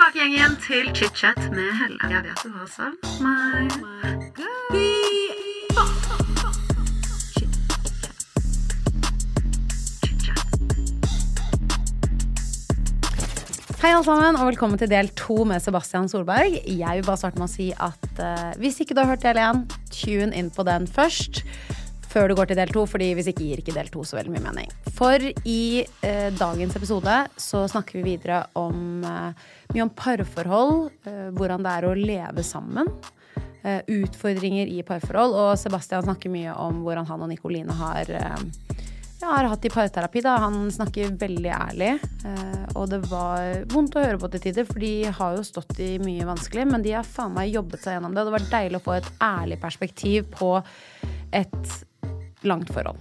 tilbake igjen, igjen til chit-chat med Helle. Jeg vet du har savn meg. Hei alle sammen, og velkommen til del to med Sebastian Solberg. Jeg vil bare starte med å si at uh, hvis ikke du har hørt del én, tune inn på den først. Før du går til del to, fordi hvis ikke gir ikke del to så veldig mye mening. For i eh, dagens episode så snakker vi videre om eh, mye om parforhold, eh, hvordan det er å leve sammen. eh, utfordringer i parforhold. Og Sebastian snakker mye om hvordan han og Nikoline har eh, jeg har hatt i parterapi. da, Han snakker veldig ærlig. eh, og det var vondt å høre på til tider, for de har jo stått i mye vanskelig. Men de har faen meg jobbet seg gjennom det. Og det var deilig å få et ærlig perspektiv på et langt forhold.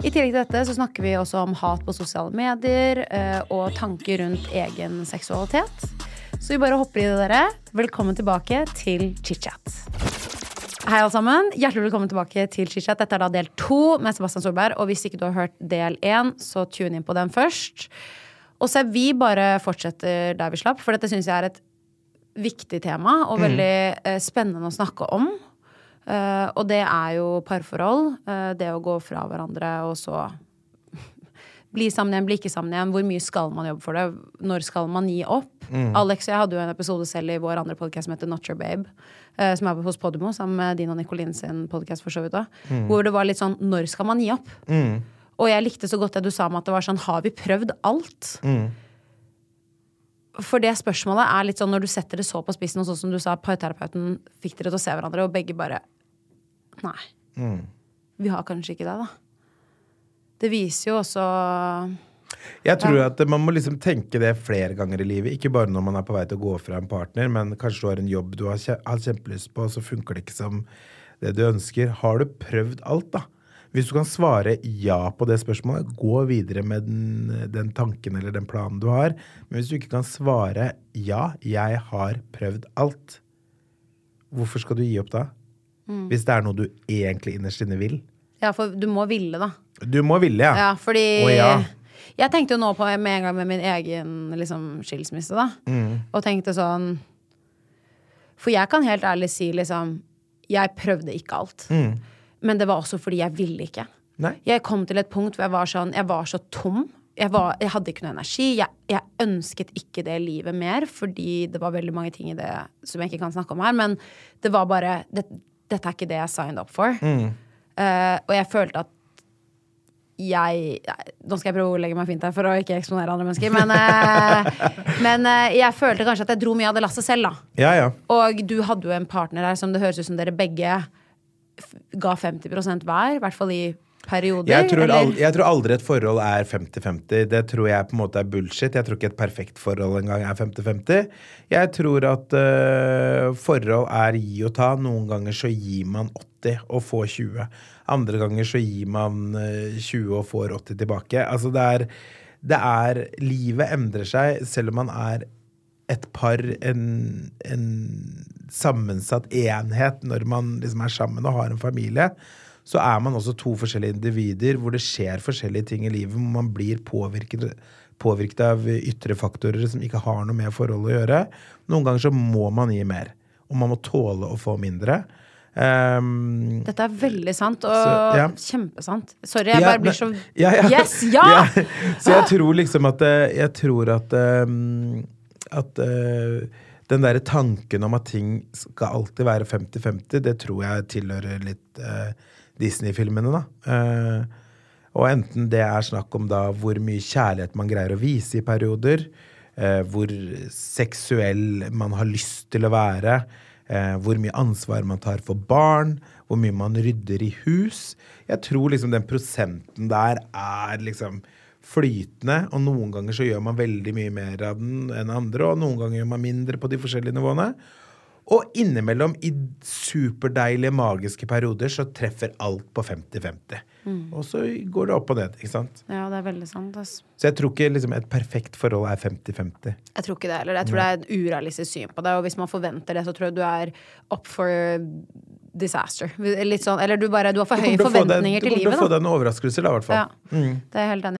I tillegg til dette så snakker vi også om hat på sosiale medier eh, og tanker rundt egen seksualitet. Så vi bare hopper i det, dere. Velkommen tilbake til chit-chat. Hei, alle sammen. Hjertelig velkommen tilbake til chit-chat. Dette er da del to med Sebastian Solberg. Og hvis ikke du har hørt del én, så tune inn på den først. Og så vi bare fortsetter der vi slapp, for dette syns jeg er et viktig tema og veldig eh, spennende å snakke om. Eh, og det er jo parforhold. eh, det å gå fra hverandre og så bli sammen igjen, bli ikke sammen igjen. Hvor mye skal man jobbe for det? Når skal man gi opp? Alex og jeg hadde jo en episode selv i vår andre podkast som heter Not Your Babe. Uh, som er hos Podimo, sammen med din og Nicolin sin podkast for så vidt òg. Hvor det var litt sånn Når skal man gi opp? Og jeg likte så godt det du sa om at det var sånn Har vi prøvd alt? For det spørsmålet er litt sånn når du setter det så på spissen, og sånn som du sa, parterapeuten fikk dere til å se hverandre, og begge bare Nei. Vi har kanskje ikke det, da. Det viser jo også Jeg tror at man må liksom tenke det flere ganger i livet. Ikke bare når man er på vei til å gå fra en partner, men kanskje du har en jobb du har kjempelyst på, og så funker det ikke som det du ønsker. Har du prøvd alt, da? Hvis du kan svare ja på det spørsmålet, gå videre med den, den tanken eller den planen du har. Men hvis du ikke kan svare ja, jeg har prøvd alt, hvorfor skal du gi opp da? Hvis det er noe du egentlig innerst inne vil. Ja, for du må ville, da. Du må ville, ja. Ja, fordi Og ja. Jeg tenkte jo nå på med en gang med min egen liksom, skilsmisse, da. Mm. Og tenkte sånn For jeg kan helt ærlig si liksom Jeg prøvde ikke alt. Mm. Men det var også fordi jeg ville ikke. Nei? Jeg kom til et punkt hvor jeg var sånn Jeg var så tom. Jeg, var, jeg hadde ikke noe energi. Jeg, jeg ønsket ikke det livet mer, fordi det var veldig mange ting i det som jeg ikke kan snakke om her. Men det var bare det, Dette er ikke det jeg signed up for. Eh, og jeg følte at jeg Nå skal jeg prøve å legge meg fint her for å ikke eksponere andre mennesker. Men, eh, men eh, jeg følte kanskje at jeg dro mye av det lasset selv, da. Ja, ja. Og du hadde jo en partner her som det høres ut som dere begge ga 50% hver. I hvert fall i perioder. Jeg tror, aldri, jeg tror aldri et forhold er 50-50. Det tror jeg på en måte er bullshit. Jeg tror ikke et perfekt forhold engang er 50-50. Jeg tror at uh, forhold er gi og ta. Noen ganger så gir man 80 og får 20. Andre ganger så gir man øh, 20 og får 80 tilbake. Altså det er, det er Livet endrer seg selv om man er et par, en, en sammensatt enhet når man liksom er sammen og har en familie, så er man også to forskjellige individer hvor det skjer forskjellige ting i livet, hvor man blir påvirket, påvirket av ytre faktorer som ikke har noe med forholdet å gjøre. Noen ganger så må man gi mer, og man må tåle å få mindre. Um, Dette er veldig sant, og Så, ja. kjempesant. Sorry, jeg Ja, bare blir så ja, ja. Yes! Ja! Så jeg tror liksom at eh, Jeg tror at eh, At uh, den derre tanken om at ting skal alltid være 50-50, det tror jeg tilhører litt uh, Disney-filmene, da. Uh, og enten det er snakk om da hvor mye kjærlighet man greier å vise i perioder, hvor seksuell man har lyst til å være, hvor mye ansvar man tar for barn, hvor mye man rydder i hus. Jeg tror liksom den prosenten der er liksom flytende, og noen ganger så gjør man veldig mye mer av den enn andre, og noen ganger gjør man mindre på de forskjellige nivåene. Og innimellom, i superdeilige, magiske perioder, så treffer alt på 50-50. Og så går det opp og ned, ikke sant? Ja, det er veldig sant. Altså. Så jeg tror ikke liksom, et perfekt forhold er 50-50. Jeg tror ikke det heller. Jeg tror det er et urealistisk syn på det. Og hvis man forventer det, så tror jeg du er up for disaster. Litt sånn, eller du bare Du har for høye forventninger til til Du kommer til å få livet, deg en overraskelse, da, i hvert fall. Ja, det er helt enig.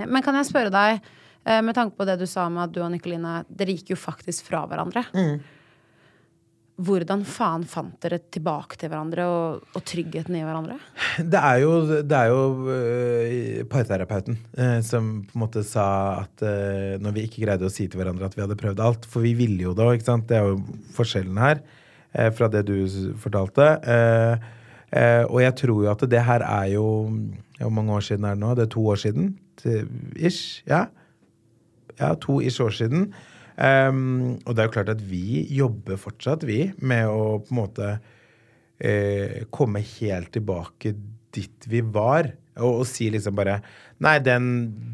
Men kan jeg spørre deg, eh, med tanke på det du sa med at du og Nikoline Dere gikk jo faktisk fra hverandre. Hvordan faen fant dere tilbake til hverandre og, og tryggheten i hverandre? Det er jo, det er jo uh, parterapeuten uh, som på en måte sa at uh, når vi ikke greide å si til hverandre at vi hadde prøvd alt, for vi ville jo det ikke sant. Det er jo forskjellen her fra det du fortalte. Og jeg tror jo at det her er jo Hvor mange år siden er det nå? Det er to år siden? Til, ish? Ja. Ja, to ish år siden. Um, og det er jo klart at vi jobber fortsatt, vi, med å på en måte eh, komme helt tilbake dit vi var. Og, og si liksom bare Nei, den,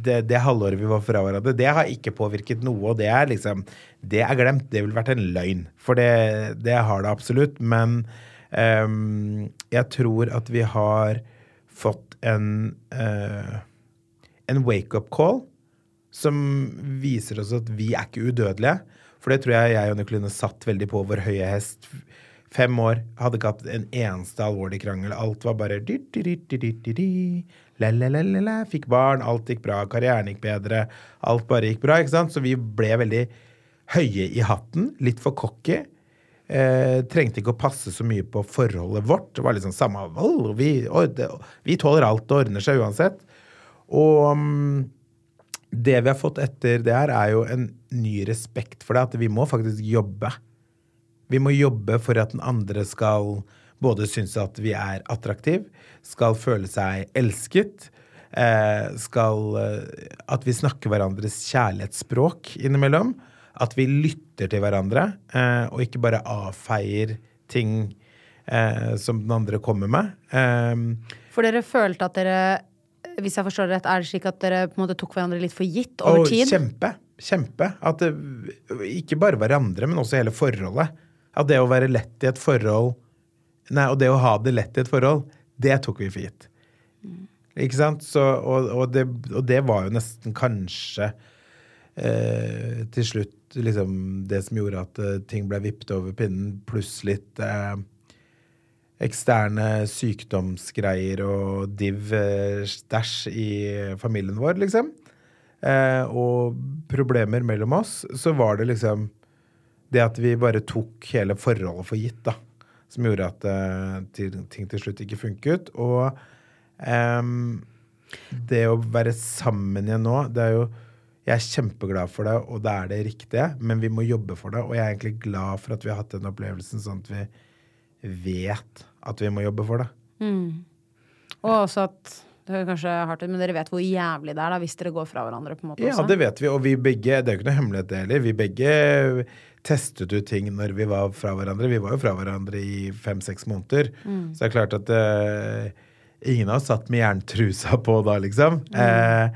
det, det halvåret vi var fra hverandre, det har ikke påvirket noe. Og det er liksom Det er glemt. Det ville vært en løgn. For det, det har det absolutt. Men um, jeg tror at vi har fått en eh, en wake-up call som viser oss at vi er ikke udødelige. For det tror jeg jeg og Nicoline satt veldig på vår høye hest. Fem år, hadde ikke hatt en eneste alvorlig krangel. Alt var bare dy, dy, dy, dy, dy, dy, dy. La, la, la, la, la. Fikk barn, alt gikk bra. Karrieren gikk bedre. Alt bare gikk bra. ikke sant? Så vi ble veldig høye i hatten. Litt for cocky. Eh, trengte ikke å passe så mye på forholdet vårt. Det var liksom samme «Åh, vi, vi tåler alt, det ordner seg uansett. Og mm, det vi har fått etter det her, er jo en ny respekt for det. At vi må faktisk jobbe. Vi må jobbe for at den andre skal både synes at vi er attraktiv, skal føle seg elsket, eh, skal eh, At vi snakker hverandres kjærlighetsspråk innimellom. At vi lytter til hverandre, eh, og ikke bare avfeier ting som den andre kommer med. For dere følte at dere hvis jeg forstår det rett, er det slik at dere på en måte tok hverandre litt for gitt over Og tid? Kjempe. Kjempe. At det, ikke bare hverandre, men også hele forholdet. At det å være lett i et forhold Nei, og det å ha det lett i et forhold, det tok vi for gitt. Ikke sant? Så, og, og, det, og det var jo nesten kanskje eh, til slutt liksom det som gjorde at eh, ting ble vippet over pinnen, pluss litt eh, eksterne sykdomsgreier og div-stæsj i familien vår, liksom. Eh, og problemer mellom oss, så var det liksom det at vi bare tok hele forholdet for gitt, da. Som gjorde at eh, ting til slutt ikke funket. Og ehm, det å være sammen igjen nå, det er jo Jeg er kjempeglad for det, og det er det riktige, men vi må jobbe for det. Og jeg er egentlig glad for at vi har hatt den opplevelsen, sånn at vi vet at vi må jobbe for det. Og også at det kanskje hardt ut, men dere vet hvor jævlig det er da hvis dere går fra hverandre. på en måte Ja, også. det vet vi, og vi begge Det er jo ikke noe hemmelighet, heller. Vi begge testet ut ting når vi var fra hverandre. Vi var jo fra hverandre i fem-seks måneder. Så det er klart at uh, ingen av oss satt med jerntrusa på da, liksom. Eh,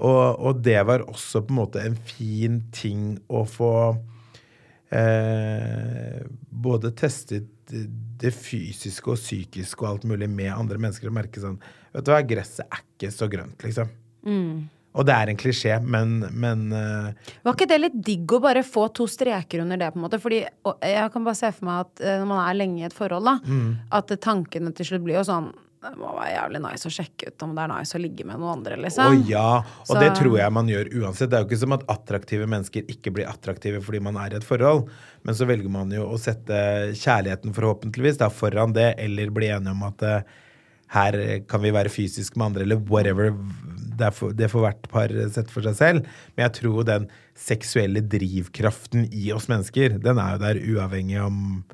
og, og det var også på en måte en fin ting å få eh, både testet det fysiske og psykiske og alt mulig med andre mennesker og merke sånn Vet du hva, gresset er ikke så grønt, liksom. Og det er en klisjé, men, men uh, Var ikke det litt digg å bare få to streker under det, på en måte? Fordi jeg kan bare se for meg at eh, når man er lenge i et forhold, da, Mm. at tankene til slutt blir jo sånn Det må være jævlig nice å sjekke ut om det er nice å ligge med noen andre, liksom. Å ja, og Så- det tror jeg man gjør uansett. Det er jo ikke som at attraktive mennesker ikke blir attraktive fordi man er i et forhold. Men så velger man jo å sette kjærligheten forhåpentligvis da foran det, eller bli enige om at uh, her kan vi være fysisk med andre, eller whatever. Det, for, det får hvert par sette for seg selv. Men jeg tror den seksuelle drivkraften i oss mennesker, den er jo der uavhengig om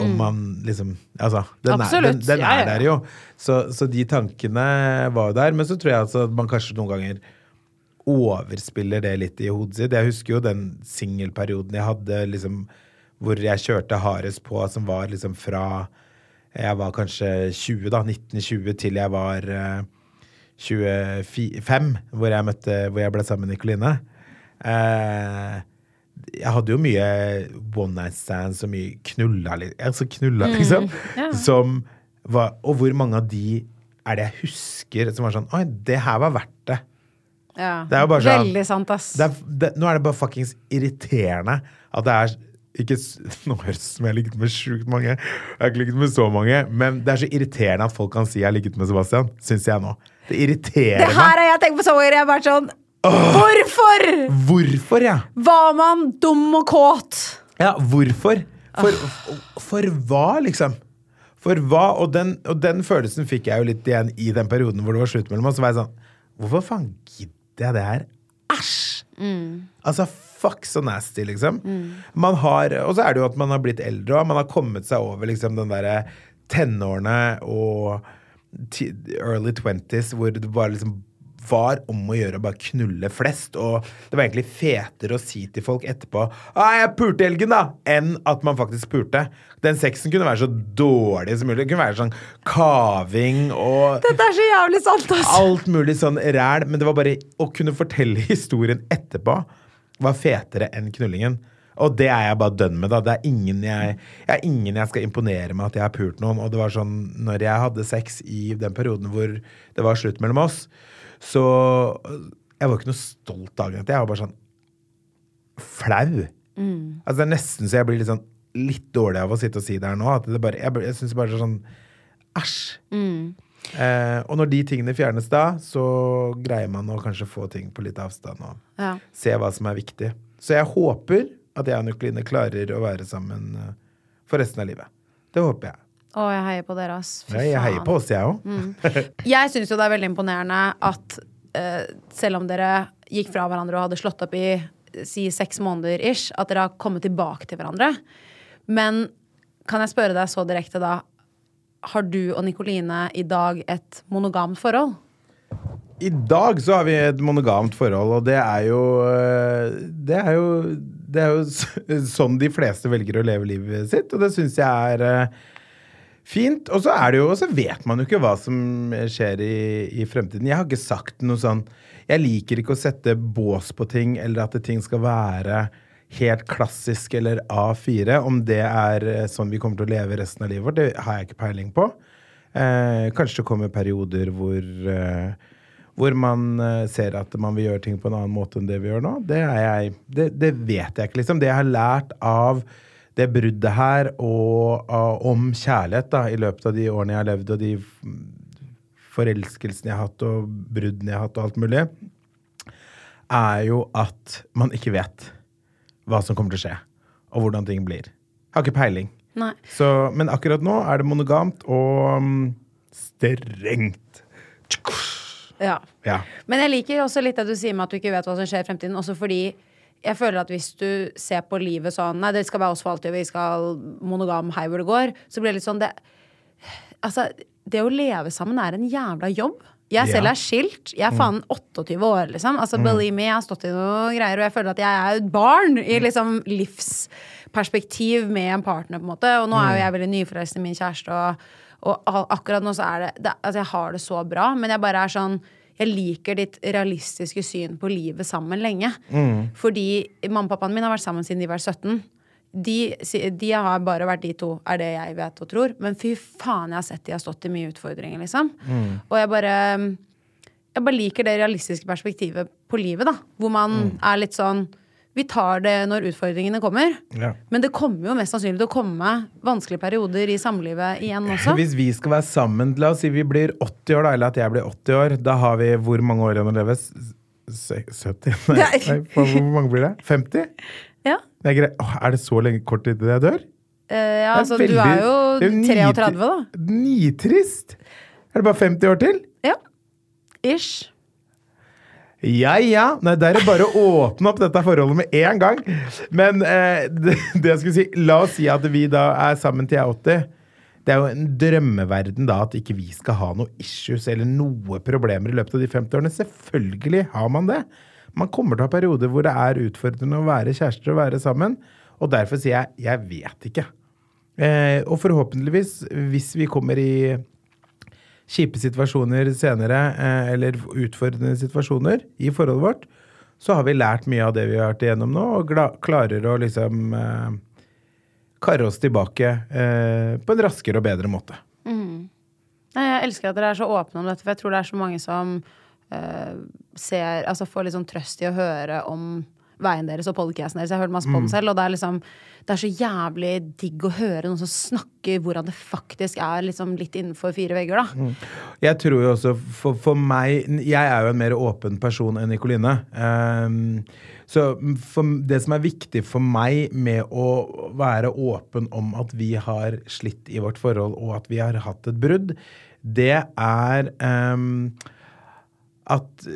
om man liksom Altså, den, er, den, den er der jo. Så, så de tankene var jo der. Men så tror jeg altså at man kanskje noen ganger overspiller det litt i hodet sitt. Jeg husker jo den singelperioden jeg hadde liksom hvor jeg kjørte hardest på, som var liksom fra jeg var kanskje 20, da, 1920, til jeg var uh, 25, hvor jeg, møtte, hvor jeg ble sammen med Nikoline. Eh, jeg hadde jo mye one night stands og mye knulla, altså knulla liksom. Som var, og hvor mange av de er det jeg husker som var sånn Oi, det her var verdt det. Ja. Det er jo bare sånn- Veldig sant, ass. det, er, det nå er det bare fuckings irriterende at det er ikke, Nå høres det ut som jeg har ligget med sjukt mange. Jeg har ikke ligget med så mange. Men det er så irriterende at folk kan si jeg har ligget med Sebastian. Syns jeg nå. Det irriterer meg. Det her har jeg tenkt på så mange ganger. Jeg har vært sånn Hvorfor Hvorfor, ja? var man dum og kåt? Ja, hvorfor? For, for hva, liksom? For hva? Og den, og den følelsen fikk jeg jo litt igjen i den perioden hvor det var slutt mellom oss. Så var jeg sånn Hvorfor faen gidder jeg det her? Æsj! Altså, fuck så nasty, liksom. Man har, og så er det jo at man har blitt eldre, og man har kommet seg over liksom den derre tenårene og early twenties hvor det bare liksom var om å gjøre å bare knulle flest. Og det var egentlig fetere å si til folk etterpå ah, 'Jeg pulte i helgen', da! Enn at man faktisk pulte. Den sexen kunne være så dårlig som mulig. Det kunne være sånn kaving og Dette er så jævlig sant, altså. alt mulig sånn ræl. Men det var bare å kunne fortelle historien etterpå var fetere enn knullingen. Og det er jeg bare dønn med, da. Det er ingen jeg, jeg er ingen jeg skal imponere med at jeg har pult noen. Og det var sånn, når jeg hadde sex i den perioden hvor det var slutt mellom oss, så Jeg var ikke noe stolt dagen etter. Jeg var bare sånn flau. Altså Det er nesten så jeg blir litt sånn litt dårlig av å sitte og si det her nå. At det bare, jeg, jeg syns bare det er sånn Æsj. Eh, og når de tingene fjernes da, så greier man å kanskje få ting på litt avstand og Ja. se hva som er viktig. Så jeg håper at jeg og Nukline klarer å være sammen eh, for resten av livet. Det håper jeg. Å, jeg heier på dere, ass. Fy jeg heier på oss, jeg òg. Jeg syns jo det er veldig imponerende at uh, selv om dere gikk fra hverandre og hadde slått opp i si seks måneder ish, at dere har kommet tilbake til hverandre. Men kan jeg spørre deg så direkte, da? Har du og Nikoline i dag et monogamt forhold? I dag så har vi et monogamt forhold, og det er jo eh, Det er jo, det er jo sånn de fleste velger å leve livet sitt, og det syns jeg er eh, fint. Og så er det jo, og så vet man jo ikke hva som skjer i, i fremtiden. Jeg har ikke sagt noe sånn Jeg liker ikke å sette bås på ting, eller at ting skal være helt klassisk eller A4. Om det er eh, sånn vi kommer til å leve resten av livet vårt, det har jeg ikke peiling på. Eh, kanskje det kommer perioder hvor eh, hvor man eh, ser at man vil gjøre ting på en annen måte enn det vi gjør nå. Det, jeg, det, det vet jeg ikke, liksom. Det jeg har lært av det bruddet her, og av, om kjærlighet da, i løpet av de årene jeg har levd, og de forelskelsene jeg har hatt, og bruddene jeg har hatt, og alt mulig, er jo at man ikke vet hva som kommer til å skje, og hvordan ting blir. Jeg Har ikke peiling. Så, men akkurat nå er det monogamt og mm, strengt. Ja. Ja. Men jeg liker også litt det du sier med at du ikke vet hva som skjer i fremtiden. Også fordi jeg føler at hvis du ser på livet sånn Nei, det skal være oss for alltid, vi skal monogam hei hvor det går. Så blir det litt sånn det, Altså, det å leve sammen er en jævla jobb. Jeg selv er skilt. Jeg er faen 28 år, liksom. Altså, Believe me, jeg har stått i noe greier, og jeg føler at jeg er et barn i liksom livsperspektiv med en partner, på en måte. Og nå er jo jeg veldig nyforelsket i min kjæreste, og, og akkurat nå så er det, det Altså, jeg har det så bra, men jeg bare er sånn jeg liker ditt realistiske syn på livet sammen lenge. Fordi mamma og pappaen min har vært sammen siden de var 17. de, de har bare vært de to, er det jeg vet og tror. Men fy faen, jeg har sett de har stått i mye utfordringer, liksom. Og jeg bare Jeg bare liker det realistiske perspektivet på livet, da. Hvor man er litt sånn Vi tar det når utfordringene kommer. Ja. Men det kommer jo mest sannsynlig til å komme vanskelige perioder i samlivet igjen også. Hvis vi skal være sammen, la oss si vi blir 80 år, da, eller at jeg blir 80 år, da har vi hvor mange år igjen å leve? 70? Nei, nei, hvor mange blir det? 50? Ja, Det er. Åh, er det så lenge kort tid til jeg dør? Uh, ja altså veldig, du er jo er jo 33, da. Nitrist! Er det bare 50 år til? Ja. Ish. Ja, ja. Nei, det er bare å åpne opp dette forholdet med en gang. Men eh, det, det jeg skulle si La oss si at vi da er sammen til jeg er 80. Det er jo en drømmeverden da at ikke vi skal ha noe issues eller noe problemer i løpet av de 50 årene. Selvfølgelig har man det. Man kommer til å ha perioder hvor det er utfordrende å være kjærester og være sammen. Og derfor sier jeg jeg vet ikke. Eh, og forhåpentligvis, hvis vi kommer i kjipe situasjoner senere, eh, eller utfordrende situasjoner i forholdet vårt, så har vi lært mye av det vi har vært igjennom nå, og klarer å liksom eh, karre oss tilbake eh, på en raskere og bedre måte. Mm. jeg elsker at dere er så åpne om dette, for jeg tror det er så mange som eh, ser Altså får litt sånn trøst i å høre om veien deres og podcasten deres. Jeg har hørt masse på den selv, og det er liksom Det er så jævlig digg å høre noen som snakker hvordan det faktisk er liksom litt innenfor fire vegger, da. Jeg tror jo også for, for meg Jeg er jo en mer åpen person enn Nikoline. Um, så for, det som er viktig for meg med å være åpen om at vi har slitt i vårt forhold, og at vi har hatt et brudd, det er um, at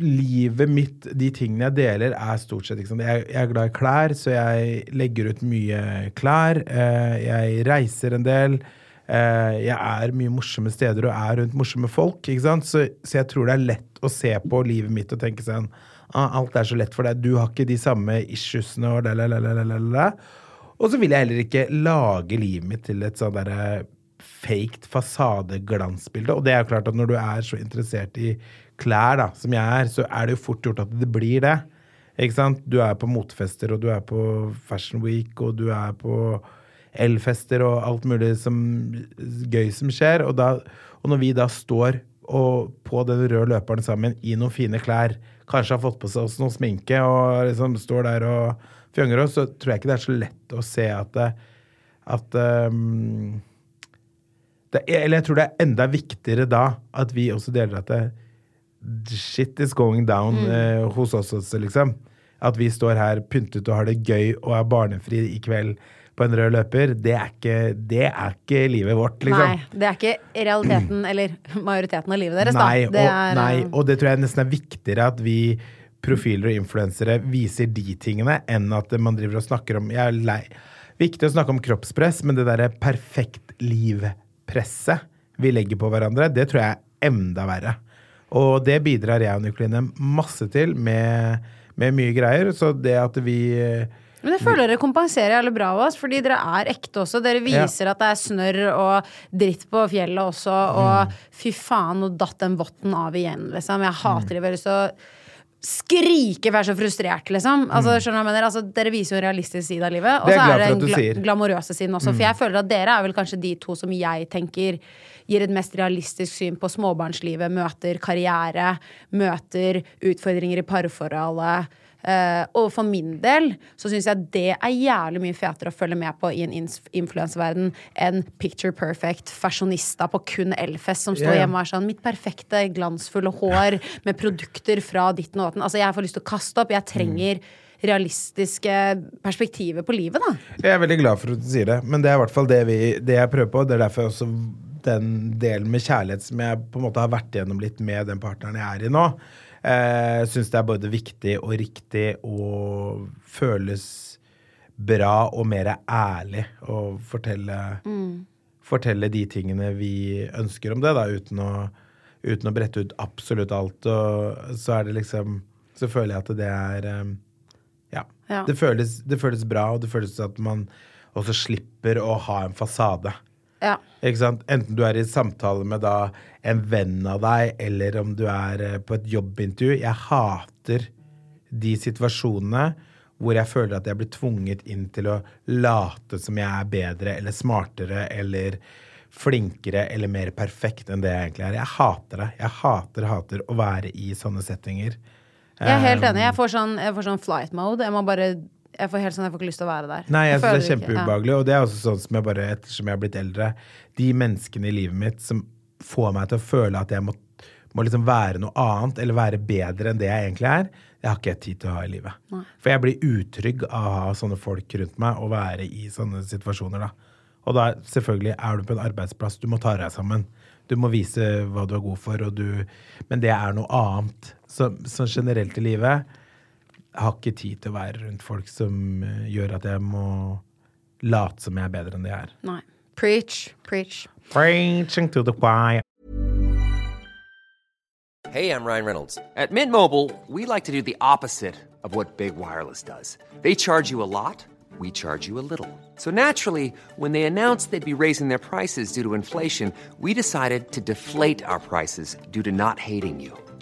livet mitt, de tingene jeg deler, er stort sett liksom. Jeg, jeg er glad i klær, så jeg legger ut mye klær. Eh, jeg reiser en del. Eh, jeg er mye morsomme steder og er rundt morsomme folk. ikke? Så, så jeg tror det er lett å se på livet mitt og tenke sånn ah, Alt er så lett for deg. Du har ikke de samme issuesene og lalalala. Og så vil jeg heller ikke lage livet mitt til et sånn derre faked fasadeglansbilde. Og det er jo klart at når du er så interessert i klær, da, som jeg er, så er det jo fort gjort at det blir det. Ikke sant? Du er på motefester, og du er på Fashion Week, og du er på elfester og alt mulig som, gøy som skjer. Og, da, og når vi da står og på den røde løperen sammen i noen fine klær, kanskje har fått på seg oss noe sminke og liksom står der og fjonger oss, så tror jeg ikke det er så lett å se at det, at um, det er, Eller jeg tror det er enda viktigere da at vi også deler at det, shit is going down eh, hos oss også, liksom. At vi står her pyntet og har det gøy og er barnefri i kveld på en rød løper, det er ikke, det er ikke livet vårt, liksom. Nei, det er ikke realiteten eller majoriteten av livet deres, Nei, da. Det og, nei, eh, og det tror jeg nesten er viktigere at vi profiler og influensere viser de tingene, enn at man driver og snakker om Jeg er lei. Viktig å snakke om kroppspress, men det derre perfekt liv-presset vi legger på hverandre, det tror jeg er enda verre. Og det bidrar jeg og Nikoline masse til med, med mye greier. Så det at vi Men jeg føler dere kompenserer jævlig bra av oss, fordi dere er ekte også. Dere viser at det er snørr og dritt på fjellet også, og fy faen, nå datt den votten av igjen, liksom. Jeg hater det. Jeg så skrike, er så frustrert, liksom. Altså, skjønner du hva jeg mener? Altså, dere viser jo en realistisk side av livet, og så er det den gla sier. glamorøse siden også. For jeg føler at dere er vel kanskje de to som jeg tenker gir et mest realistisk syn på småbarnslivet, møter karriere, møter utfordringer i parforholdet. Uh, og for min del så syns jeg det er jævlig mye fetere å følge med på i en influenseverden enn picture perfect fashionista på kun Elfest som står ja. hjemme og er sånn Mitt perfekte, glansfulle hår med produkter fra ditten og datten. Altså, jeg får lyst til å kaste opp. Jeg trenger realistiske perspektiver på livet, da. Jeg er veldig glad for at du sier det, men det er i hvert fall det, vi, det jeg prøver på. Det er derfor jeg også den delen med kjærlighet som jeg på en måte har vært gjennom litt med den partneren jeg er i nå, eh, syns det er både viktig og riktig og føles bra og mer ærlig å fortelle, fortelle de tingene vi ønsker om det, da, uten å, uten å brette ut absolutt alt. Og så er det liksom Så føler jeg at det er eh, ja. Ja. Det, føles, det føles bra, og det føles at man også slipper å ha en fasade. Enten du er i samtale med da en venn av deg, eller om du er eh, på et jobbintervju. Jeg hater de situasjonene hvor jeg føler at jeg blir tvunget inn til å late som jeg er bedre eller smartere eller flinkere eller mer perfekt enn det jeg egentlig er. Jeg hater det. Jeg hater, hater å være i sånne settinger. Jeg er helt Um, enig. Jeg får sånn, jeg får sånn flight mode. Jeg må bare Jeg får helt sånn, jeg får ikke lyst til å være der. Nei, jeg synes føler det er kjempeubehagelig. ja. Og det er også sånn som jeg bare, ettersom jeg har blitt eldre De menneskene i livet mitt som får meg til å føle at jeg må, må liksom være noe annet eller være bedre enn det jeg egentlig er, det har ikke jeg tid til å ha i livet. For jeg blir utrygg av å ha sånne folk rundt meg og være i sånne situasjoner, da. Og da selvfølgelig er du på en arbeidsplass, du må ta deg sammen. Du må vise hva du er god for, og du Men det er noe annet. Så, så generelt i livet jeg har ikke tid til å være rundt folk som eh, gjør at jeg må late som jeg er bedre enn det jeg er. Nei. Preach. Preach. Preaching to the choir. Hey, I'm Ryan Reynolds. At Mint Mobile, we like to do the opposite of what Big Wireless does. They charge you a lot, we charge you a little. So naturally, when they announced they'd be raising their prices due to inflation, we decided to deflate our prices due to not hating you.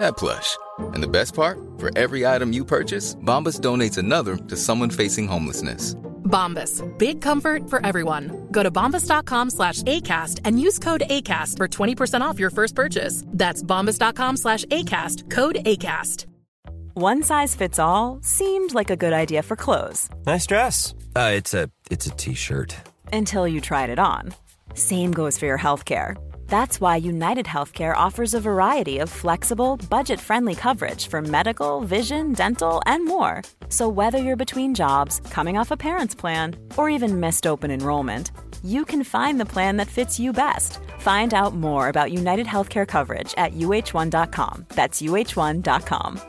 that plush. And the best part? For every item you purchase, Bombas donates another to someone facing homelessness. Bombas. Big comfort for everyone. Go to bombas.com slash ACAST and use code ACAST for 20% off your first purchase. That's bombas.com slash ACAST. Code ACAST. One size fits all seemed like a good idea for clothes Nice dress. Uh, it's a it's a t-shirt. until you tried it on. Same goes for your healthcare. That's why United Healthcare offers a variety of flexible, budget friendly coverage for medical, vision, dental, and more. So, whether you're between jobs, coming off a parent's plan, or even missed open enrollment, you can find the plan that fits you best. Find out more about United Healthcare coverage at uh1.com. That's uh1.com.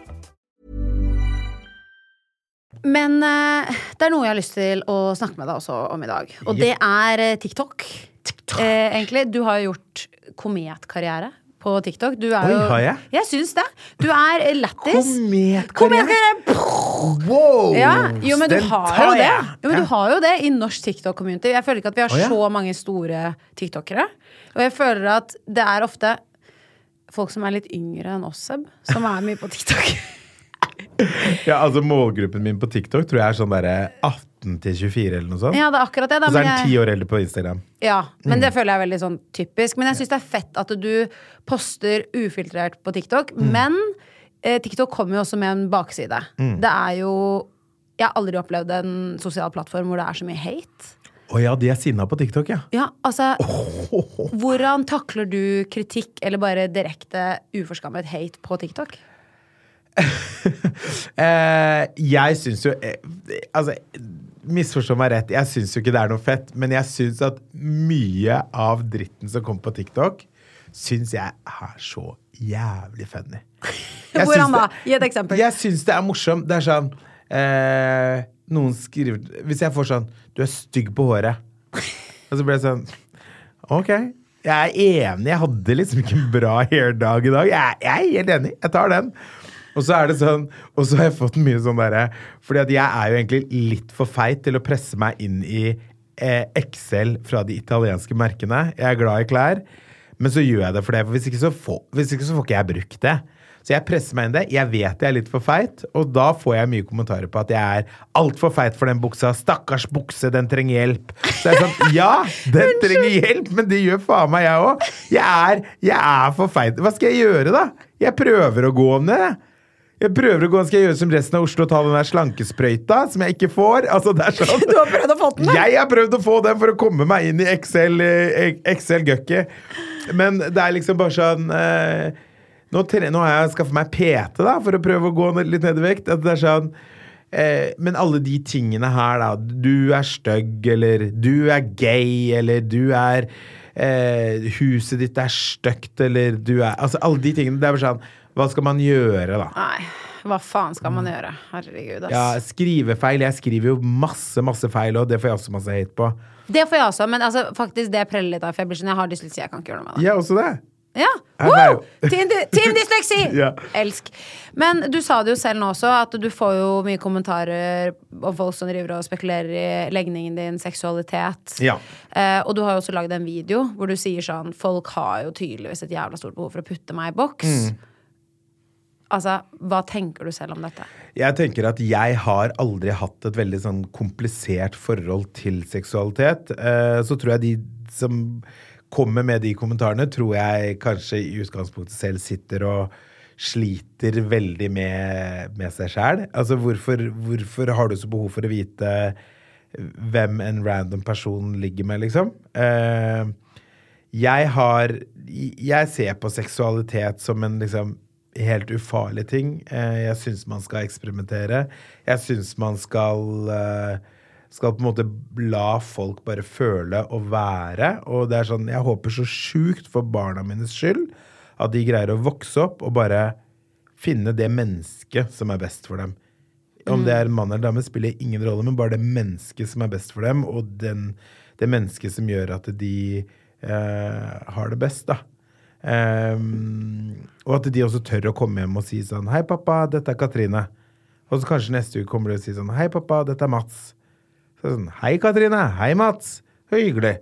Men eh, det er noe jeg har lyst til å snakke med deg også om i dag. Og det er eh, TikTok. Eh, egentlig. Du har jo gjort kometkarriere på TikTok. Du er Oi, jo, har jeg? Jeg syns det. Du er eh, lættis. Kometkarriere! Wow! Ja, jo, men du Den har jo det. Jo, men Ja. du har jo det i norsk TikTok-community. Jeg føler ikke at vi har oh, ja. så mange store tiktokere. Og jeg føler at det er ofte folk som er litt yngre enn oss, Seb, som er mye på TikTok. Ja, altså Målgruppen min på TikTok tror jeg er sånn derre 18 til 24 eller noe sånt. Ja, det er akkurat det. Da, Og så er den ti år eldre på Instagram. Ja, men Mm. det føler jeg er veldig sånn typisk. Men jeg syns det er fett at du poster ufiltrert på TikTok. Mm. Men eh, TikTok kommer jo også med en bakside. Mm. Det er jo Jeg har aldri opplevd en sosial plattform hvor det er så mye hate. Å ja, de er sinna på TikTok, ja. Ja, altså Hvordan takler du kritikk eller bare direkte uforskammet hate på TikTok? Eh, jeg syns jo eh, Altså, misforstå meg rett, jeg syns jo ikke det er noe fett, men jeg syns at mye av dritten som kommer på TikTok, syns jeg er så jævlig funny. Hvordan da? Gi et eksempel. Jeg syns det er morsomt. Det er sånn eh, Noen skriver Hvis jeg får sånn Du er stygg på håret. Og så blir jeg sånn Ok. Jeg er enig. Jeg hadde liksom ikke en bra hairdag i dag. Jeg, jeg er helt enig. Jeg tar den. Og så er det sånn Og så har jeg fått mye sånn derre Fordi at jeg er jo egentlig litt for feit til å presse meg inn i eh, Excel fra de italienske merkene. Jeg er glad i klær. Men så gjør jeg det for det, for hvis ikke så får, hvis ikke så får ikke jeg brukt det. Så jeg presser meg inn det. Jeg vet jeg er litt for feit, og da får jeg mye kommentarer på at jeg er altfor feit for den buksa. Stakkars bukse, den trenger hjelp. Så jeg er sånn, ja, den trenger hjelp, men det gjør faen meg jeg òg. Jeg, jeg er for feit. Hva skal jeg gjøre, da? Jeg prøver å gå ned. jeg. Jeg prøver å gå, Skal jeg gjøre som resten av Oslo og ta den der slankesprøyta, som jeg ikke får? Altså, det er sånn. Du har prøvd å få den? da? Jeg har prøvd å få den for å komme meg inn i XL-gøkket. Excel Men det er liksom bare sånn eh, nå, nå har jeg skaffet meg PT da, for å prøve å gå litt ned i vekt. At det er sånn eh, Men alle de tingene her, da. Du er stygg, eller du er gay, eller du er eh, Huset ditt er stygt, eller du er Altså alle de tingene. Det er bare sånn Hva skal man gjøre, da? Nei. Hva faen skal man gjøre? Herregud, ass. Ja, skrivefeil. Jeg skriver jo masse, masse feil, og det får jeg også masse hate på. Det får jeg også, men altså, faktisk det preller litt av. For jeg, blir sånn, jeg har dysleksi, jeg kan ikke gjøre noe med det. Jeg også det. Ja, wow! Team, team dysleksi! Ja. Elsk. Men du sa det jo selv nå også, at du får jo mye kommentarer om folk som driver og spekulerer i legningen din, seksualitet. Ja. Eh, og du har jo også lagd en video hvor du sier sånn Folk har jo tydeligvis et jævla stort behov for å putte meg i boks. Mm. Altså, hva tenker du selv om dette? Jeg tenker at jeg har aldri hatt et veldig sånn komplisert forhold til seksualitet. Eh, så tror jeg de som kommer med de kommentarene, tror jeg kanskje i utgangspunktet selv sitter og sliter veldig med, med seg sjæl. Altså hvorfor, hvorfor har du så behov for å vite hvem en random person ligger med, liksom? Eh, jeg har Jeg ser på seksualitet som en liksom helt ufarlig ting. Eh, Jeg syns man skal eksperimentere. Jeg syns man skal eh, skal på en måte la folk bare føle og være. Og det er sånn, jeg håper så sjukt for barna mines skyld at de greier å vokse opp og bare finne det mennesket som er best for dem. Om det er mann eller dame, spiller ingen rolle, men bare det mennesket som er best for dem, og den, det mennesket som gjør at de eh, har det best, da. Ehm, og at de også tør å komme hjem og si sånn Hei, pappa, dette er Katrine. Og så kanskje neste uke kommer de og sier sånn Hei, pappa, dette er Mats. Så er det sånn, Hei, Katrine. Hei, Mats. Hyggelig.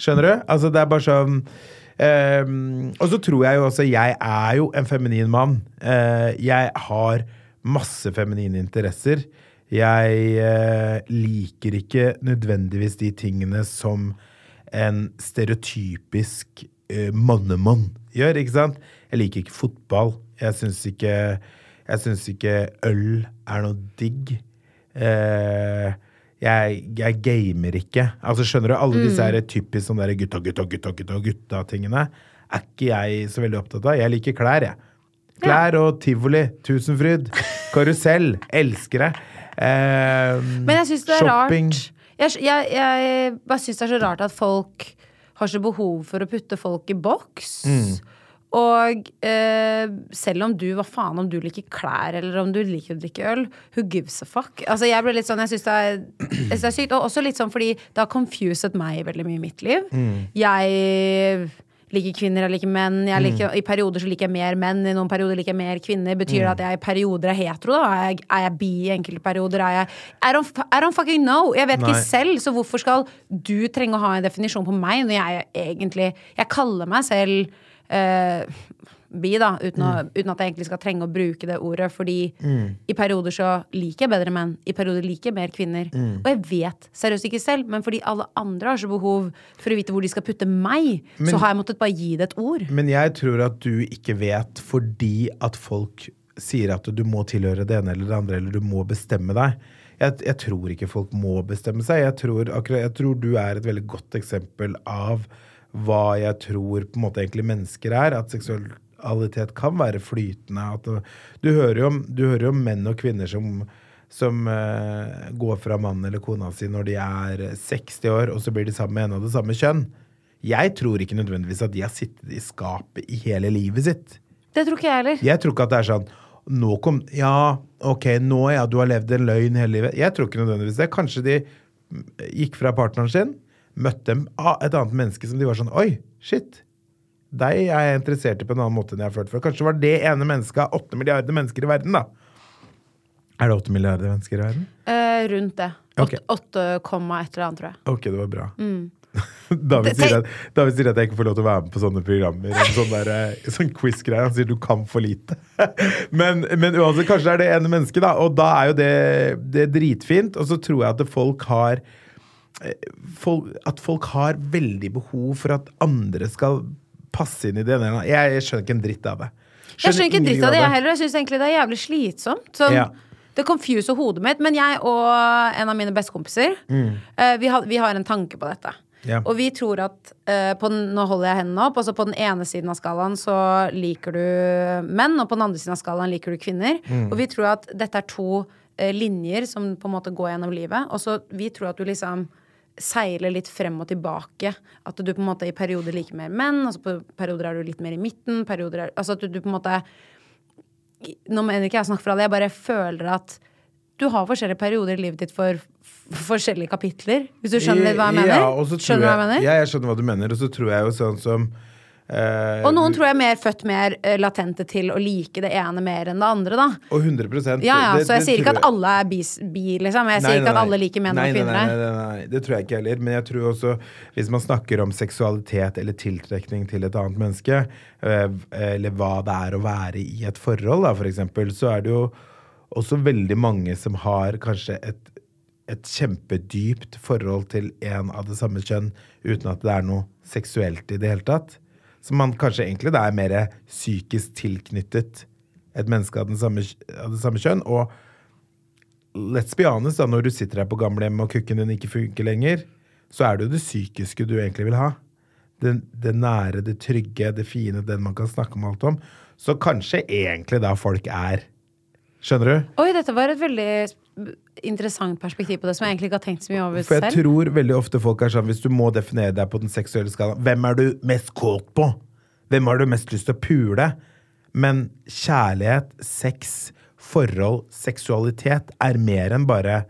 Skjønner du? Altså, det er bare sånn um, Og så tror jeg jo også Jeg er jo en feminin mann. Uh, jeg har masse feminine interesser. Jeg uh, liker ikke nødvendigvis de tingene som en stereotypisk eh, mannemann gjør, ikke sant? Jeg liker ikke fotball. Jeg syns ikke Jeg syns ikke øl er noe digg. Eh, jeg, jeg gamer ikke. Altså Skjønner du? Alle disse her typisk sånn der gutta, gutta, gutta, gutta, gutta-tingene er ikke jeg så veldig opptatt av. Jeg liker klær, jeg. Klær og tivoli, Tusenfryd, karusell. Elsker det. Eh, Men jeg syns det er shopping. rart. Jeg, jeg, jeg bare syns det er så rart at folk har så behov for å putte folk i boks. Mm. Og eh, selv om du, hva faen om du liker klær eller om du liker å drikke øl, who gives a fuck? Altså jeg ble litt sånn, jeg syns det, det er sykt. Og også litt sånn fordi det har confuset meg veldig mye i mitt liv. Mm. Jeg liker kvinner, jeg liker menn. Jeg liker, Mm. I perioder så liker jeg mer menn, i noen perioder liker jeg mer kvinner. Betyr det at jeg i perioder er hetero? da? Er jeg, er jeg bi i enkelte perioder? Er jeg I don't, I don't fucking know! Jeg vet Nei. ikke selv, så hvorfor skal du trenge å ha en definisjon på meg når jeg egentlig Jeg kaller meg selv eh, bi, da, uten, å, Mm. uten at jeg egentlig skal trenge å bruke det ordet. Fordi i perioder så liker jeg bedre menn. I perioder liker jeg mer kvinner. Mm. Og jeg vet seriøst ikke selv, men fordi alle andre har så behov for å vite hvor de skal putte meg, Men- så har jeg måttet bare gi det et ord. Men jeg tror at du ikke vet fordi at folk sier at du må tilhøre det ene eller det andre, eller du må bestemme deg. Jeg, jeg tror ikke folk må bestemme seg. Jeg tror, akkurat, jeg tror du er et veldig godt eksempel av hva jeg tror på en måte egentlig mennesker er. At seksualitet kan være flytende. At du, hører jo om, du hører jo om menn og kvinner som som uh, går fra mannen eller kona si når de er 60 år, og så blir de sammen med en av det samme kjønn. Jeg tror ikke nødvendigvis at de har sittet i skapet i hele livet sitt. Det tror ikke jeg heller. Jeg tror ikke at det er sånn nå kom, Ja, ok, nå ja, du har levd en løgn hele livet. Jeg tror ikke nødvendigvis det. Kanskje de mm, gikk fra partneren sin, møtte ah, et annet menneske som de var sånn Oi, shit. Deg er jeg interessert i på en annen måte enn jeg har følt før. Kanskje var det ene mennesket av åtte milliarder mennesker i verden, da. Er det åtte milliarder mennesker i verden? Eh, rundt det. Åtte- 8, komma et eller annet, tror jeg. Ok, det var bra. Mm. David, sier at, David sier at jeg ikke får lov til å være med på sånne programmer. En sånn, der, eh, sånn quiz-greie. Han sier du kan for lite. men, men uansett, kanskje det er det ene mennesket, da. Og da er jo det, det er dritfint. Og så tror jeg at folk har eh, folk, At folk har veldig behov for at andre skal passe inn i det ene. Jeg, skjønner ikke en dritt av det. Jeg skjønner ikke dritt av det, jeg heller. Jeg syns egentlig det er jævlig slitsomt. Sånn, Ja. Det confuser hodet mitt. Men jeg og en av mine bestekompiser, Mm. eh, vi, har, vi har en tanke på dette. Ja. Og vi tror at uh, på den, Nå holder jeg hendene opp. Altså på den ene siden av skalaen så liker du menn, og på den andre siden av skalaen liker du kvinner. Mm. Og vi tror at dette er to uh, linjer som på en måte går gjennom livet. Og så vi tror at du liksom seiler litt frem og tilbake. At du på en måte i perioder liker mer menn, altså på perioder er du litt mer i midten. Perioder er, altså at du, du på en måte Nå mener ikke jeg å snakke for alle, jeg bare føler at du har forskjellige perioder i livet ditt for forskjellige kapitler. Hvis du skjønner hva jeg mener? Ja, skjønner du hva jeg mener? Ja, jeg skjønner hva du mener. Og så tror jeg jo sånn som eh, Og noen tror jeg er mer født mer eh, latente til å like det ene mer enn det andre, da. Og 100 Ja, ja, det- så jeg det sier ikke at alle er bi, bi, liksom. Jeg Nei, sier ikke nei, at alle liker menn nei, og kvinner. Nei, nei, nei, nei, det tror jeg ikke heller. Men jeg tror også, hvis man snakker om seksualitet eller tiltrekning til et annet menneske, eh, eller hva det er å være i et forhold, da, for eksempel, så er det jo også veldig mange som har kanskje et, et kjempedypt forhold til en av det samme kjønn, uten at det er noe seksuelt i det hele tatt. Så man kanskje egentlig da er mer psykisk tilknyttet et menneske av, samme, av det samme kjønn. Og let's be honest, da, når du sitter her på gamlehjemmet og kukken din ikke funker lenger, så er det jo det psykiske du egentlig vil ha. Det, det nære, det trygge, det fine, den man kan snakke om alt om. Så kanskje egentlig da folk er Skjønner du? Oi, dette var et veldig interessant perspektiv på det, som jeg egentlig ikke har tenkt så mye over For jeg selv. tror veldig ofte folk er sånn Hvis du må definere deg på den seksuelle skalaen Hvem er du mest kåt på? Hvem har du mest lyst til å pule? Men kjærlighet, sex, forhold, seksualitet er mer enn bare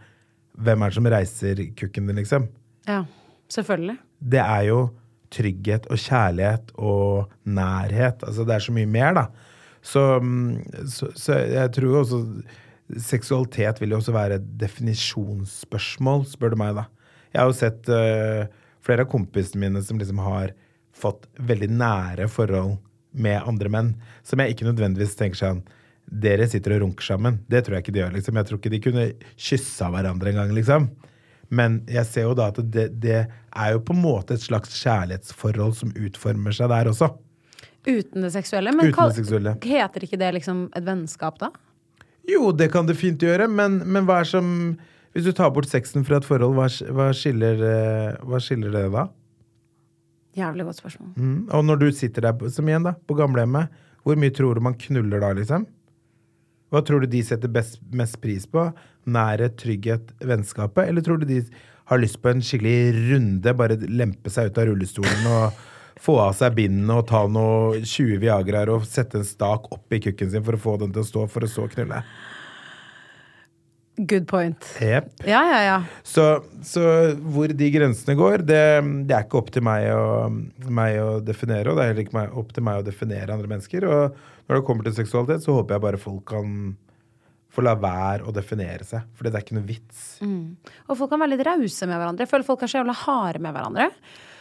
hvem er det som reiser kukken din, liksom. Ja, selvfølgelig. Det er jo trygghet og kjærlighet og nærhet. Altså det er så mye mer, da. Så, mm, så, så jeg tror også Seksualitet vil jo også være et definisjonsspørsmål, spør du meg, da. Jeg har jo sett uh, flere av kompisene mine som liksom har fått veldig nære forhold med andre menn, som jeg ikke nødvendigvis tenker sånn Dere sitter og runker sammen. Det tror jeg ikke de gjør. liksom. Jeg tror ikke de kunne kyssa hverandre engang, liksom. Men jeg ser jo da at det, det er jo på en måte et slags kjærlighetsforhold som utformer seg der også. Uten det seksuelle. Men Uten det seksuelle. heter ikke det liksom et vennskap, da? Jo, det kan det fint gjøre, men, men hva er som Hvis du tar bort sexen fra et forhold, hva, hva, skiller, eh, hva skiller det da? Jævlig godt spørsmål. Mm. Og når du sitter der, som igjen da, på gamlehjemmet, hvor mye tror du man knuller da, liksom? Hva tror du de setter best, mest pris på? Nærhet, trygghet, vennskapet? Eller tror du de har lyst på en skikkelig runde, bare lempe seg ut av rullestolen og få av seg bindene og ta noe 20 Viagraer og sette en stak opp i kukken sin for å få den til å stå, for å så knulle? Good point. Yep. Ja, ja, ja. Så, så hvor de grensene går, det, det er ikke opp til meg å, meg å definere. Og det er heller ikke opp til meg å definere andre mennesker. Og når det kommer til seksualitet, så håper jeg bare folk kan få la være å definere seg. For det er ikke noe vits. Mm. Og folk kan være litt rause med hverandre. Jeg føler folk er så jævla harde med hverandre.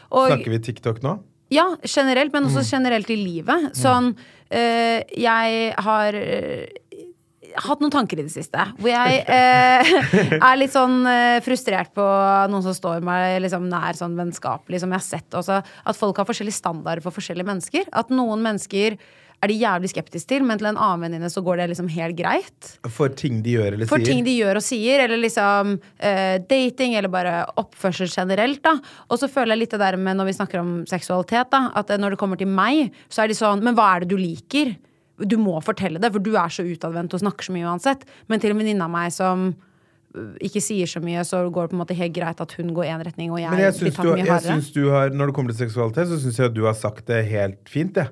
Og, Snakker vi TikTok nå? Ja, generelt, men også Mm. generelt i livet. Sånn øh, Jeg har øh, hatt noen tanker i det siste. Hvor jeg øh, er litt sånn frustrert på noen som står meg liksom nær sånn vennskapelig. Som jeg har sett også At folk har forskjellige standarder for forskjellige mennesker. At noen mennesker er de jævlig skeptiske til, men til en annen venninne så går det liksom helt greit. For ting de gjør eller sier? For ting de gjør og sier, eller liksom uh, dating, eller bare oppførsel generelt, da. Og så føler jeg litt det der med når vi snakker om seksualitet, da, at eh, når det kommer til meg, så er de sånn Men hva er det du liker? Du må fortelle det, for du er så utadvendt og snakker så mye uansett. Men til en venninne av meg som øh, ikke sier så mye, så går det på en måte helt greit at hun går én retning, og jeg, Men jeg blir tatt mye hardere. når det kommer til seksualitet, så syns jeg at du har sagt det helt fint, jeg.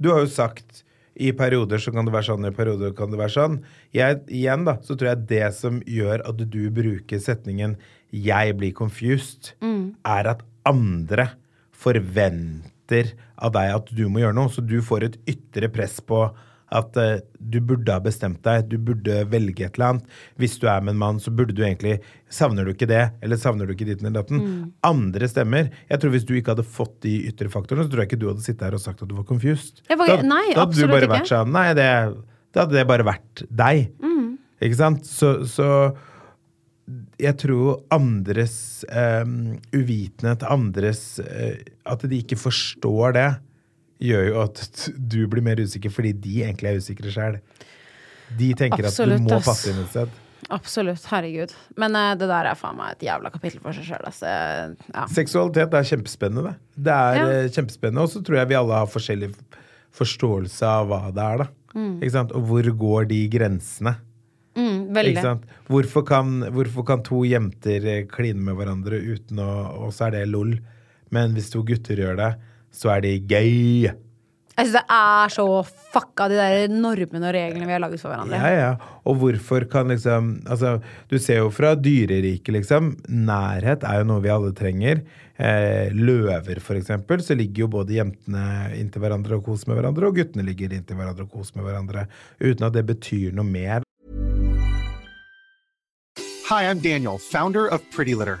Du har jo sagt i perioder så kan det være sånn, i perioder kan det være sånn. Jeg, igjen, da, så tror jeg det som gjør at du bruker setningen 'jeg blir confused', Mm. er at andre forventer av deg at du må gjøre noe. Så du får et ytre press på at uh, du burde ha bestemt deg, du burde velge et eller annet. Hvis du er med en mann, så burde du egentlig Savner du ikke det, eller savner du ikke ditten eller datten? Mm. Andre stemmer. Jeg tror Hvis du ikke hadde fått de ytre faktorene, så tror jeg ikke du hadde sittet her og sagt at du var confused. Var- da, nei, da hadde du bare ikke. vært sånn Nei, det, da hadde det bare vært deg. Mm. Ikke sant? Så, så jeg tror andres um, uvitenhet, andres uh, At de ikke forstår det, gjør jo at du blir mer usikker fordi de egentlig er usikre sjøl. De tenker Absolutt, at du må passe inn et sted. Absolutt. Herregud. Men uh, det der er faen meg et jævla kapittel for seg sjøl. Altså. Ja. Seksualitet er kjempespennende. det. Det er Ja. eh, kjempespennende, og så tror jeg vi alle har forskjellig forståelse av hva det er. da. Mm. Ikke sant? Og hvor går de grensene? Mm, veldig. Ikke sant? Hvorfor kan, hvorfor kan to jenter eh, kline med hverandre uten å Og så er det lol. Men hvis to gutter gjør det, så er de gøy. Jeg syns det er så fucka, de der normene og reglene vi har laget for hverandre. Ja, ja. Og hvorfor kan liksom Altså, du ser jo fra dyreriket, liksom. Nærhet er jo noe vi alle trenger. Eh, løver, for eksempel, så ligger jo både jentene inntil hverandre og koser med hverandre, og guttene ligger inntil hverandre og koser med hverandre. Uten at det betyr noe mer. Hi, I'm Daniel, founder of Pretty Litter.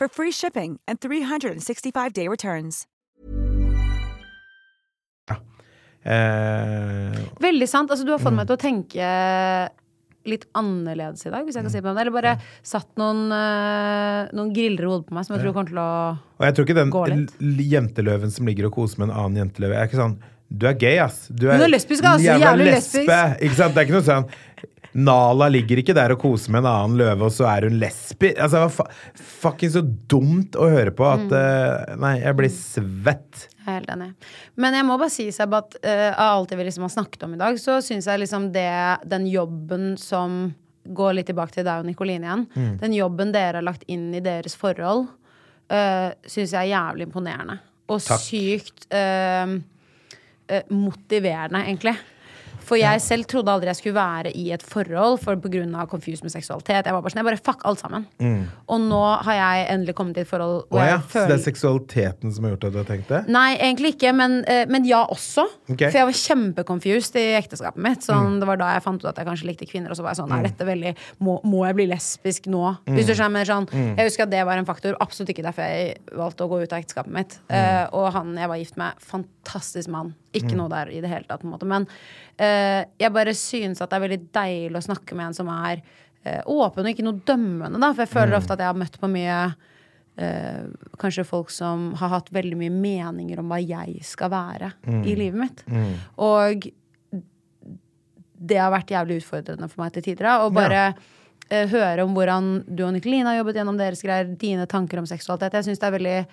for free shipping and 365-day returns. Eh, Veldig sant. Altså, du har fått Mm. meg til å tenke litt annerledes i dag, hvis jeg kan si det på den. Eller bare satt noen, eh, noen griller i hodet på meg som jeg tror kommer til å og jeg tror ikke den Gå jenteløven som ligger og koser med en annen jenteløve, er ikke sånn Du er gay, ass. Du Hun er lesbisk, ass. jævla Jævlig lesbe. lesbisk. Ikke sant? Det er ikke noe sånn Nala ligger ikke der og koser med en annen løve, og så er hun lesbi. Altså, var fa fucking så dumt å høre på at Mm. uh, Nei, jeg blir svett. Jeg er helt enig. Men jeg må bare si Seb, at uh, av alt vi liksom har snakket om i dag, så syns jeg liksom det Den jobben som går litt tilbake til deg og Nikoline igjen. Mm. Den jobben dere har lagt inn i deres forhold, uh, syns jeg er jævlig imponerende. Og Takk. sykt uh, eh, motiverende, egentlig. For jeg selv trodde aldri jeg skulle være i et forhold for pga. confused med seksualitet. Jeg var bare sånn, jeg bare fuck alt sammen. Mm. Og nå har jeg endelig kommet i et forhold hvor ja, jeg så det er seksualiteten som har gjort at du har tenkt det? Nei, egentlig ikke, men, eh, men ja også. Okay. For jeg var kjempeconfused i ekteskapet mitt. Sånn, Mm. Det var da jeg fant ut at jeg kanskje likte kvinner. Og så var jeg sånn, Mm. er dette veldig Må, må jeg bli lesbisk nå? Mm. Hvis du skjønner, sånn, Mm. Jeg husker at det var en faktor. Absolutt ikke derfor jeg valgte å gå ut av ekteskapet mitt. Mm. Eh, og han jeg var gift med, fantastisk mann. Ikke Mm. noe der i det hele tatt, på en måte. Men uh, jeg bare synes at det er veldig deilig å snakke med en som er uh, åpen og ikke noe dømmende, da. For jeg føler Mm. ofte at jeg har møtt på mye Uh, kanskje folk som har hatt veldig mye meninger om hva jeg skal være Mm. i livet mitt. Mm. Og det har vært jævlig utfordrende for meg til tider. da, Å bare eh, høre om hvordan du og Nikoline har jobbet gjennom deres greier, dine tanker om seksualitet. Jeg synes det er veldig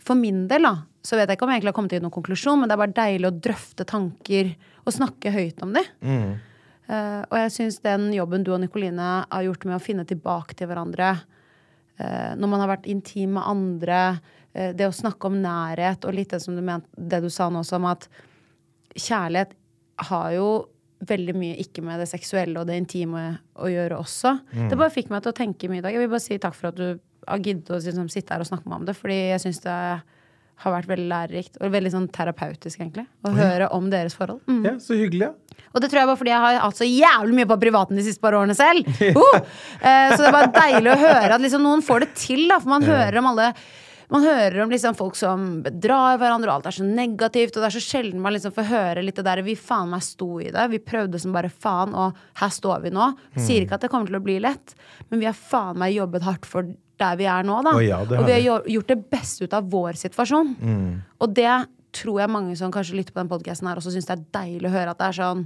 For min del, da, så vet jeg ikke om jeg egentlig har kommet til noen konklusjon, men det er bare deilig å drøfte tanker og snakke høyt om de. Mm. Uh, og jeg syns den jobben du og Nikoline har gjort med å finne tilbake til hverandre uh, når man har vært intim med andre, uh, det å snakke om nærhet og litt det som du mente, det du sa nå også om at kjærlighet har jo veldig mye ikke med det seksuelle og det intime å gjøre også. Mm. Det bare fikk meg til å tenke mye i dag. Jeg vil bare si takk for at du har giddet å liksom, sitte her og snakke med meg om det, fordi jeg syns det har vært veldig lærerikt og veldig sånn terapeutisk, egentlig, å høre om deres forhold. Mm. Ja, så hyggelig, ja. Og det tror jeg bare fordi jeg har hatt så jævlig mye på privaten de siste par årene selv. Uh! Eh, så det er bare deilig å høre at liksom noen får det til, da. For man Ja. hører om alle man hører om liksom folk som bedrar hverandre, og alt er så negativt. Og det er så sjelden man liksom får høre litt det der Vi faen meg sto i det. Vi prøvde som bare faen, og her står vi nå. Sier Mm. ikke at det kommer til å bli lett, men vi har faen meg jobbet hardt for der vi er nå, da. Oh, ja, og vi har gjort det beste ut av vår situasjon. Mm. Og det tror jeg mange som kanskje lytter på den podkasten her, også syns det er deilig å høre at det er sånn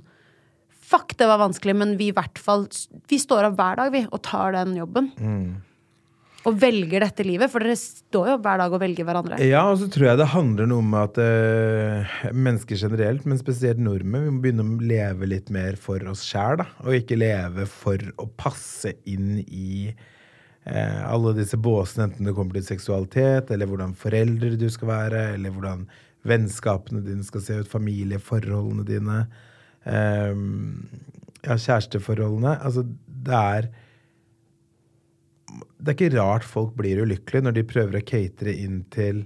Fuck, det var vanskelig, men vi i hvert fall Vi står opp hver dag, vi, og tar den jobben. Mm. og velger dette livet? For dere står jo hver dag og velger hverandre. Ja, og så tror jeg det handler noe om at øh, mennesker generelt, men spesielt nordmenn, vi må begynne å leve litt mer for oss sjæl. Og ikke leve for å passe inn i eh, alle disse båsene, enten det kommer til seksualitet, eller hvordan foreldre du skal være, eller hvordan vennskapene dine skal se ut, familieforholdene dine, eh, ja, kjæresteforholdene. Altså, det er det er ikke rart folk blir ulykkelige når de prøver å catere inn til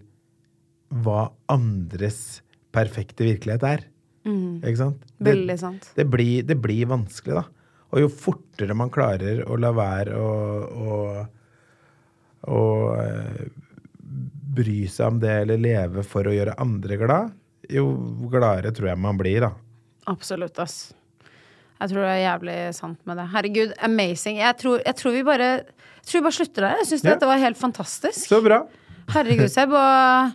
hva andres perfekte virkelighet er. Mm. Ikke sant? Veldig sant. Det, blir, det blir vanskelig, da. Og jo fortere man klarer å la være å, å, å eh, bry seg om det eller leve for å gjøre andre glad, jo gladere tror jeg man blir, da. Absolutt, ass. Jeg tror det er jævlig sant med det. Herregud, amazing. Jeg tror, jeg tror vi bare Jeg tror vi bare slutter der. Jeg syns Ja. dette var helt fantastisk. Så bra. Herregud, Seb. Og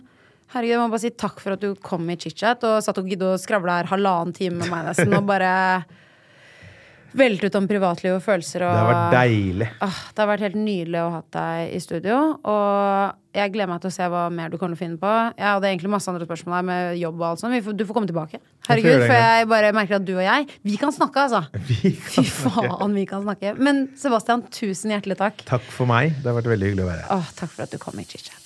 herregud, jeg må bare si takk for at du kom i chit-chat og satt og gidde å skravle her halvannen time med meg nesten, og bare velte ut om privatliv og følelser og Det har vært deilig. Ah, det har vært helt nydelig å ha deg i studio. Og jeg gleder meg til å se hva mer du kommer til å finne på. Jeg hadde egentlig masse andre spørsmål her med jobb og alt sånt. Du får komme tilbake. Herregud, det for jeg bare merker at du og jeg, vi kan snakke, altså. Fy faen, vi kan snakke. Men Sebastian, tusen hjertelig takk. Takk for meg. Det har vært veldig hyggelig å være her. Åh, takk for at du kom i chit-chat.